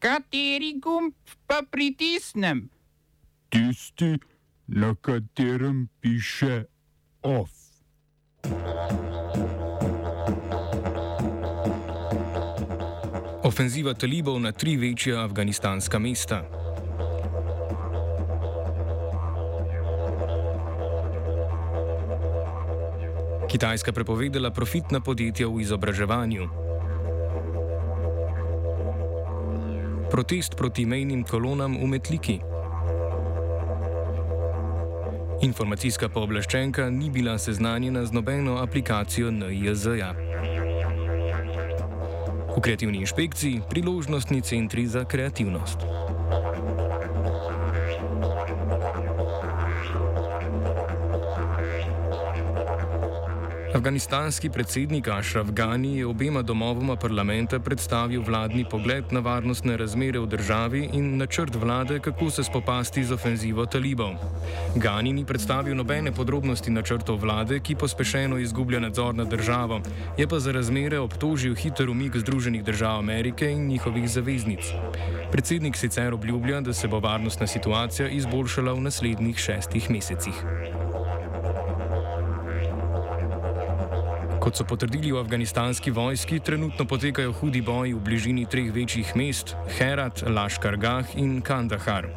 Kateri gumb pa pritisnem? Tisti, na katerem piše OF. Ofenziva talibov na tri večja afganistanska mesta. Kitajska prepovedala profitna podjetja v izobraževanju. Protest proti mejnim kolonam v Metliki. Informacijska pooblaščenka ni bila seznanjena z nobeno aplikacijo NIJZ-ja. V kreativni inšpekciji priložnostni centri za kreativnost. Afganistanski predsednik Ashraf Ghani je obema domovoma parlamenta predstavil vladni pogled na varnostne razmere v državi in načrt vlade, kako se spopasti z ofenzivo talibov. Ghani ni predstavil nobene podrobnosti načrtov vlade, ki pospešeno izgublja nadzor nad državo, je pa za razmere obtožil hiter umik Združenih držav Amerike in njihovih zaveznic. Predsednik sicer obljublja, da se bo varnostna situacija izboljšala v naslednjih šestih mesecih. Kot so potrdili v afganistanski vojski, trenutno potekajo hudi boji v bližini treh večjih mest: Herat, Laškar Gah in Kandahar.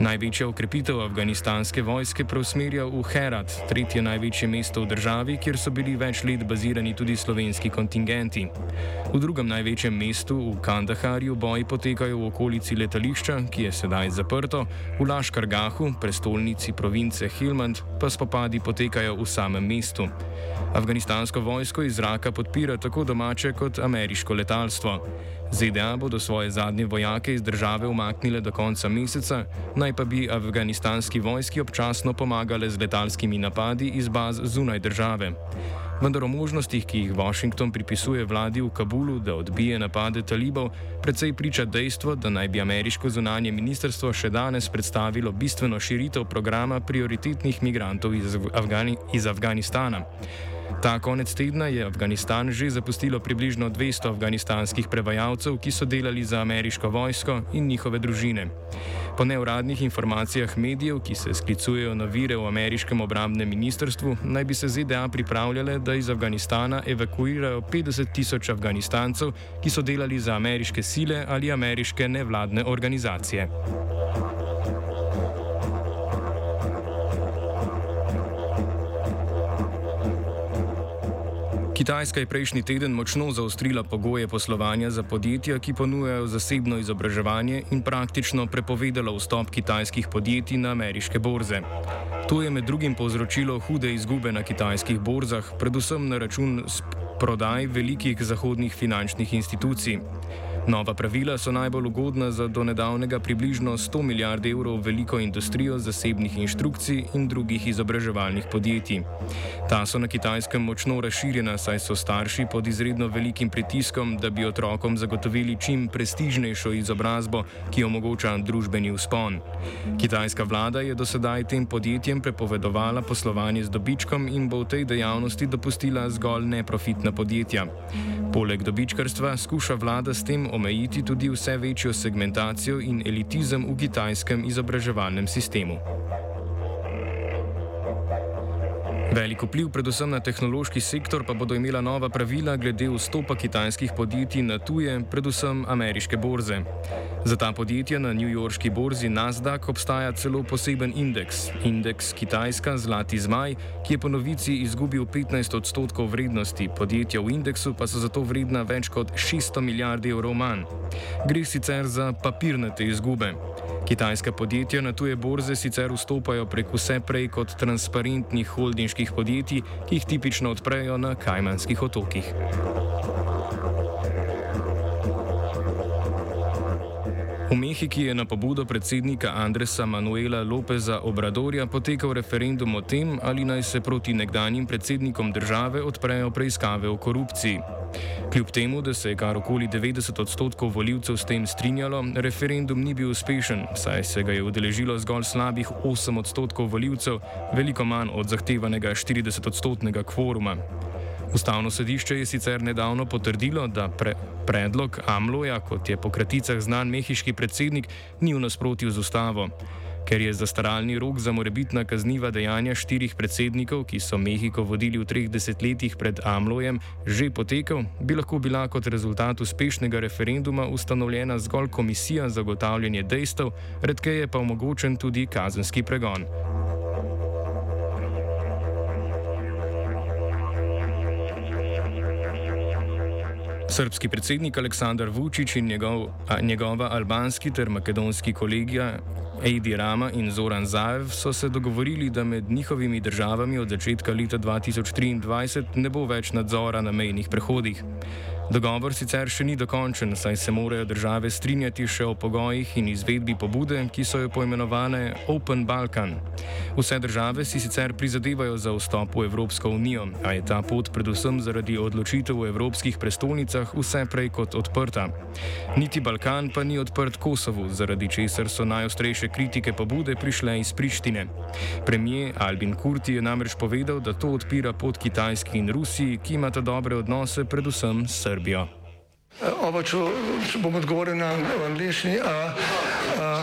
Največja ukrepitev afganistanske vojske preusmerja v Herat, tretje največje mesto v državi, kjer so bili več let bazirani tudi slovenski kontingenti. V drugem največjem mestu, v Kandaharju, boji potekajo v okolici letališča, ki je sedaj zaprto, v Laškar Gahu, prestolnici province Hilmand, pa spopadi potekajo v samem mestu. Afganistansko vojsko iz zraka podpira tako domače kot ameriško letalstvo. ZDA bodo svoje zadnje vojake iz države umaknile do konca meseca, naj pa bi afganistanski vojski občasno pomagale z letalskimi napadi iz baz zunaj države. Vendar o možnostih, ki jih Washington pripisuje vladi v Kabulu, da odbije napade talibov, predvsej priča dejstvo, da naj bi ameriško zunanje ministrstvo še danes predstavilo bistveno širitev programa prioritetnih migrantov iz, Afgani iz Afganistana. Ta konec tedna je Afganistan že zapustilo približno 200 afganistanskih prevajalcev, ki so delali za ameriško vojsko in njihove družine. Po neuradnih informacijah medijev, ki se sklicujejo na vire v ameriškem obramnem ministrstvu, naj bi se ZDA pripravljale, da iz Afganistana evakuirajo 50 tisoč Afganistancev, ki so delali za ameriške sile ali ameriške nevladne organizacije. Kitajska je prejšnji teden močno zaostrila pogoje poslovanja za podjetja, ki ponujajo zasebno izobraževanje in praktično prepovedala vstop kitajskih podjetij na ameriške borze. To je med drugim povzročilo hude izgube na kitajskih borzah, predvsem na račun prodaj velikih zahodnih finančnih institucij. Nova pravila so najbolj ugodna za do nedavnega približno 100 milijard evrov veliko industrijo zasebnih inštrukcij in drugih izobraževalnih podjetij. Ta so na kitajskem močno razširjena, saj so starši pod izredno velikim pritiskom, da bi otrokom zagotovili čim prestižnejšo izobrazbo, ki omogoča družbeni vzpon. Kitajska vlada je do sedaj tem podjetjem prepovedovala poslovanje z dobičkom in bo v tej dejavnosti dopustila zgolj neprofitna podjetja. Poleg dobičkarstva skuša vlada s tem omejiti tudi vse večjo segmentacijo in elitizem v kitajskem izobraževalnem sistemu. Velik vpliv predvsem na tehnološki sektor pa bodo imela nova pravila glede vstopa kitajskih podjetij na tuje, predvsem ameriške borze. Za ta podjetja na newyorški borzi Nasdaq obstaja celo poseben indeks, indeks Kitajska Zlati Zmaj, ki je po novici izgubil 15 odstotkov vrednosti, podjetja v indeksu pa so zato vredna več kot 600 milijard evrov manj. Gre sicer za papirnate izgube. Kitajska podjetja na tuje borze sicer vstopajo prek vse prej kot transparentnih holdinških podjetij, ki jih tipično odprejo na Kajmanskih otokih. V Mehiki je na pobudo predsednika Andresa Manuela Lopeza Obradorja potekal referendum o tem, ali naj se proti nekdanjim predsednikom države odprejo preiskave o korupciji. Kljub temu, da se je kar okoli 90 odstotkov voljivcev s tem strinjalo, referendum ni bil uspešen, saj se ga je udeležilo zgolj slabih 8 odstotkov voljivcev, veliko manj od zahtevanega 40 odstotnega kvoruma. Ustavno sodišče je sicer nedavno potrdilo, da pre, predlog Amloja, kot je po kraticah znan mehiški predsednik, ni v nasprotju z ustavo. Ker je zastaralni rok za morebitna kazniva dejanja štirih predsednikov, ki so Mehiko vodili v treh desetletjih pred Amlojem, že potekel, bi lahko bila kot rezultat uspešnega referenduma ustanovljena zgolj komisija za zagotavljanje dejstev, redkeje pa omogočen tudi kazenski pregon. Srpski predsednik Aleksandar Vučić in njegov, a, njegova albanski ter makedonski kolegija Eidi Rama in Zoran Zaev so se dogovorili, da med njihovimi državami od začetka leta 2023 ne bo več nadzora na mejnih prehodih. Dogovor sicer še ni dokončen, saj se morajo države strinjati še o pogojih in izvedbi pobude, ki so jo poimenovane Open Balkan. Vse države si sicer prizadevajo za vstop v Evropsko unijo, a je ta pot predvsem zaradi odločitev v evropskih prestolnicah vse prej kot odprta. Niti Balkan pa ni odprt Kosovu, zaradi česar so najostrejše kritike pobude prišle iz Prištine. Premijer Albin Kurti je namreč povedal, da to odpira pot Kitajski in Rusiji, ki imata dobre odnose predvsem s Srbijo. Srbijo. Oba, če, če bom odgovoril na angliški.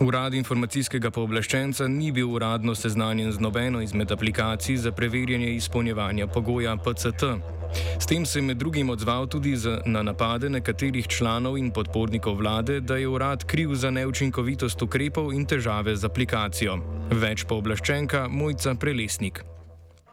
Urad informacijskega pooblaščenca ni bil uradno seznanjen z nobeno izmed aplikacij za preverjanje izpolnjevanja pogoja PCT. S tem se je med drugim odzval tudi na napade nekaterih članov in podpornikov vlade, da je urad kriv za neučinkovitost ukrepov in težave z aplikacijo. Več pooblaščenka Mojca Prelesnik.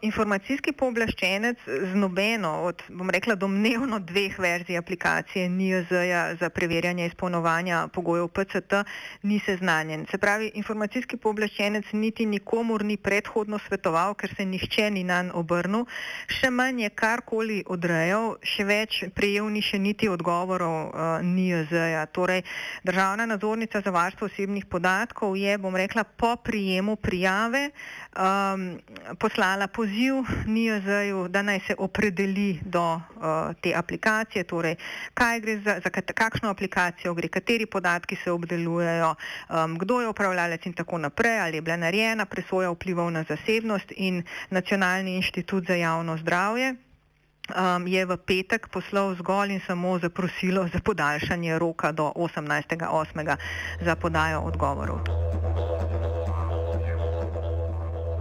Informacijski pooblaščenec z nobeno od, bom rekla, domnevno dveh verzij aplikacije NIOZ-ja za preverjanje izpolnovanja pogojev PCT ni seznanjen. Se pravi, informacijski pooblaščenec niti nikomur ni predhodno svetoval, ker se nihče ni nanj obrnil, še manj je karkoli odrejal, še več prejel ni še niti odgovorov uh, NIOZ-ja. Torej, državna nadzornica za varstvo osebnih podatkov je, bom rekla, po prijemu prijave um, poslala poziv poziv NIOZ-ju, da naj se opredeli do uh, te aplikacije, torej kaj gre za, za kakšno aplikacijo gre, kateri podatki se obdelujejo, um, kdo je upravljalec in tako naprej, ali je bila narejena presoja vplivov na zasebnost in Nacionalni inštitut za javno zdravje. Um, je v petek poslal zgolj in samo zaprosilo za podaljšanje roka do 18.8. za podajo odgovorov.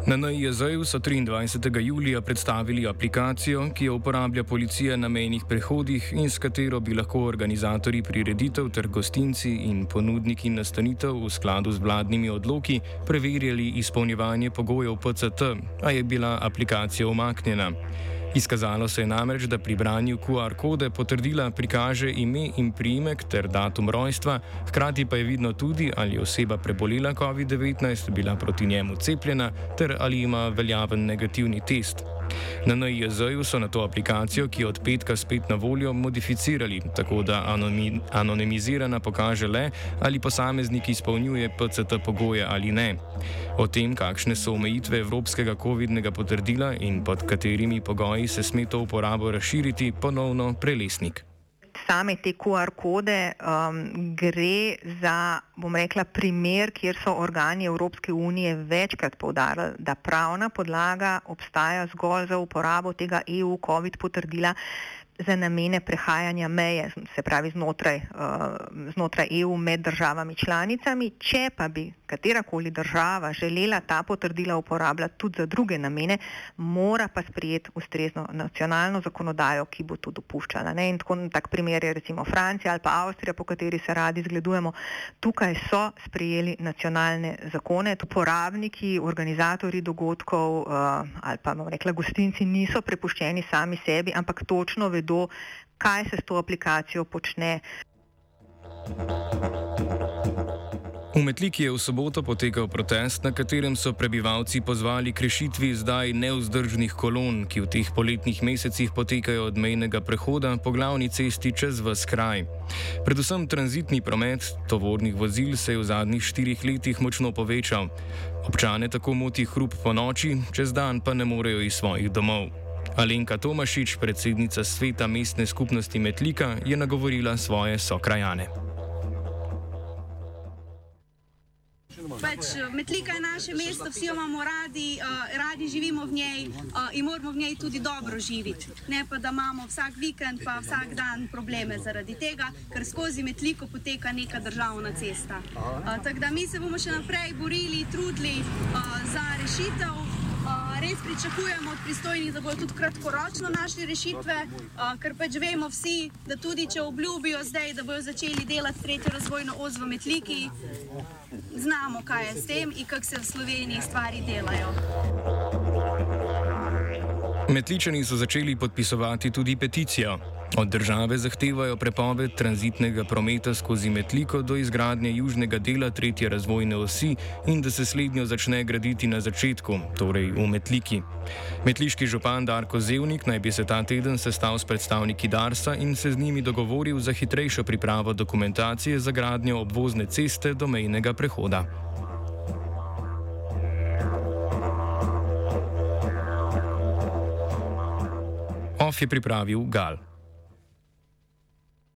Na NIJZ-ju so 23. julija predstavili aplikacijo, ki jo uporablja policija na mejnih prehodih in s katero bi lahko organizatori prireditev ter gostinci in ponudniki nastanitev v skladu z vladnimi odloki preverjali izpolnjevanje pogojev PCT, a je bila aplikacija omaknjena. Izkazalo se je namreč, da pri branju QR kode potrdila prikaže ime in priimek ter datum rojstva, hkrati pa je vidno tudi, ali je oseba prebolela COVID-19, bila proti njemu cepljena ter ali ima veljaven negativni test. Na NIJZ-ju so na to aplikacijo, ki je od petka spet na voljo, modificirali, tako da anomi, anonimizirana pokaže le, ali posameznik izpolnjuje PCT pogoje ali ne. O tem, kakšne so omejitve evropskega COVID-nega potrdila in pod katerimi pogoji se sme to uporabo razširiti, ponovno prelesnik same te QR kode um, gre za, bom rekla, primer, kjer so organi Evropske unije večkrat povdarjali, da pravna podlaga obstaja zgolj za uporabo tega EU COVID potrdila za namene prehajanja meje, se pravi znotraj, uh, znotraj EU med državami članicami. Če pa bi katerakoli država želela ta potrdila uporabljati tudi za druge namene, mora pa sprijeti ustrezno nacionalno zakonodajo, ki bo to dopuščala. Tako tak primer je recimo Francija ali pa Avstrija, po kateri se radi zgledujemo. Tukaj so sprijeli nacionalne zakone, uporabniki, organizatori dogodkov uh, ali pa, bom rekla, gostinci niso prepuščeni sami sebi, ampak točno vedo, kaj se s to aplikacijo počne. V Metliki je v soboto potekal protest, na katerem so prebivalci pozvali k rešitvi zdaj neuzdržnih kolon, ki v teh poletnih mesecih potekajo od mejnega prehoda po glavni cesti čez vse kraj. Predvsem tranzitni promet tovornih vozil se je v zadnjih štirih letih močno povečal. Občane tako moti hrup po noči, čez dan pa ne morejo iz svojih domov. Alenka Tomašič, predsednica sveta mestne skupnosti Metlika, je nagovorila svoje sokrajane. Pač, eh, Metlika je naše mesto, vsi jo imamo radi, uh, radi živimo v njej uh, in moramo v njej tudi dobro živeti. Ne pa da imamo vsak vikend, pa vsak dan probleme zaradi tega, ker skozi Metliko poteka neka državna cesta. Uh, Tako da mi se bomo še naprej borili, trudili uh, za rešitev. Res pričakujemo od pristojnih, da bodo tudi kratkoročno našli rešitve, ker pač vemo vsi, da tudi če obljubijo zdaj, da bodo začeli delati tretjo razvojno os v Metliki, znamo, kaj je s tem in kako se v Sloveniji stvari delajo. Metličani so začeli podpisovati tudi peticijo. Od države zahtevajo prepoved tranzitnega prometa skozi Metliko do izgradnje južnega dela tretje razvojne osi in da se slednjo začne graditi na začetku, torej v Metliki. Metliški župan Darko Zevnik naj bi se ta teden sestal s predstavniki Darsa in se z njimi dogovoril za hitrejšo pripravo dokumentacije za gradnjo obvozne ceste do mejnega prehoda. OF je pripravil Gal.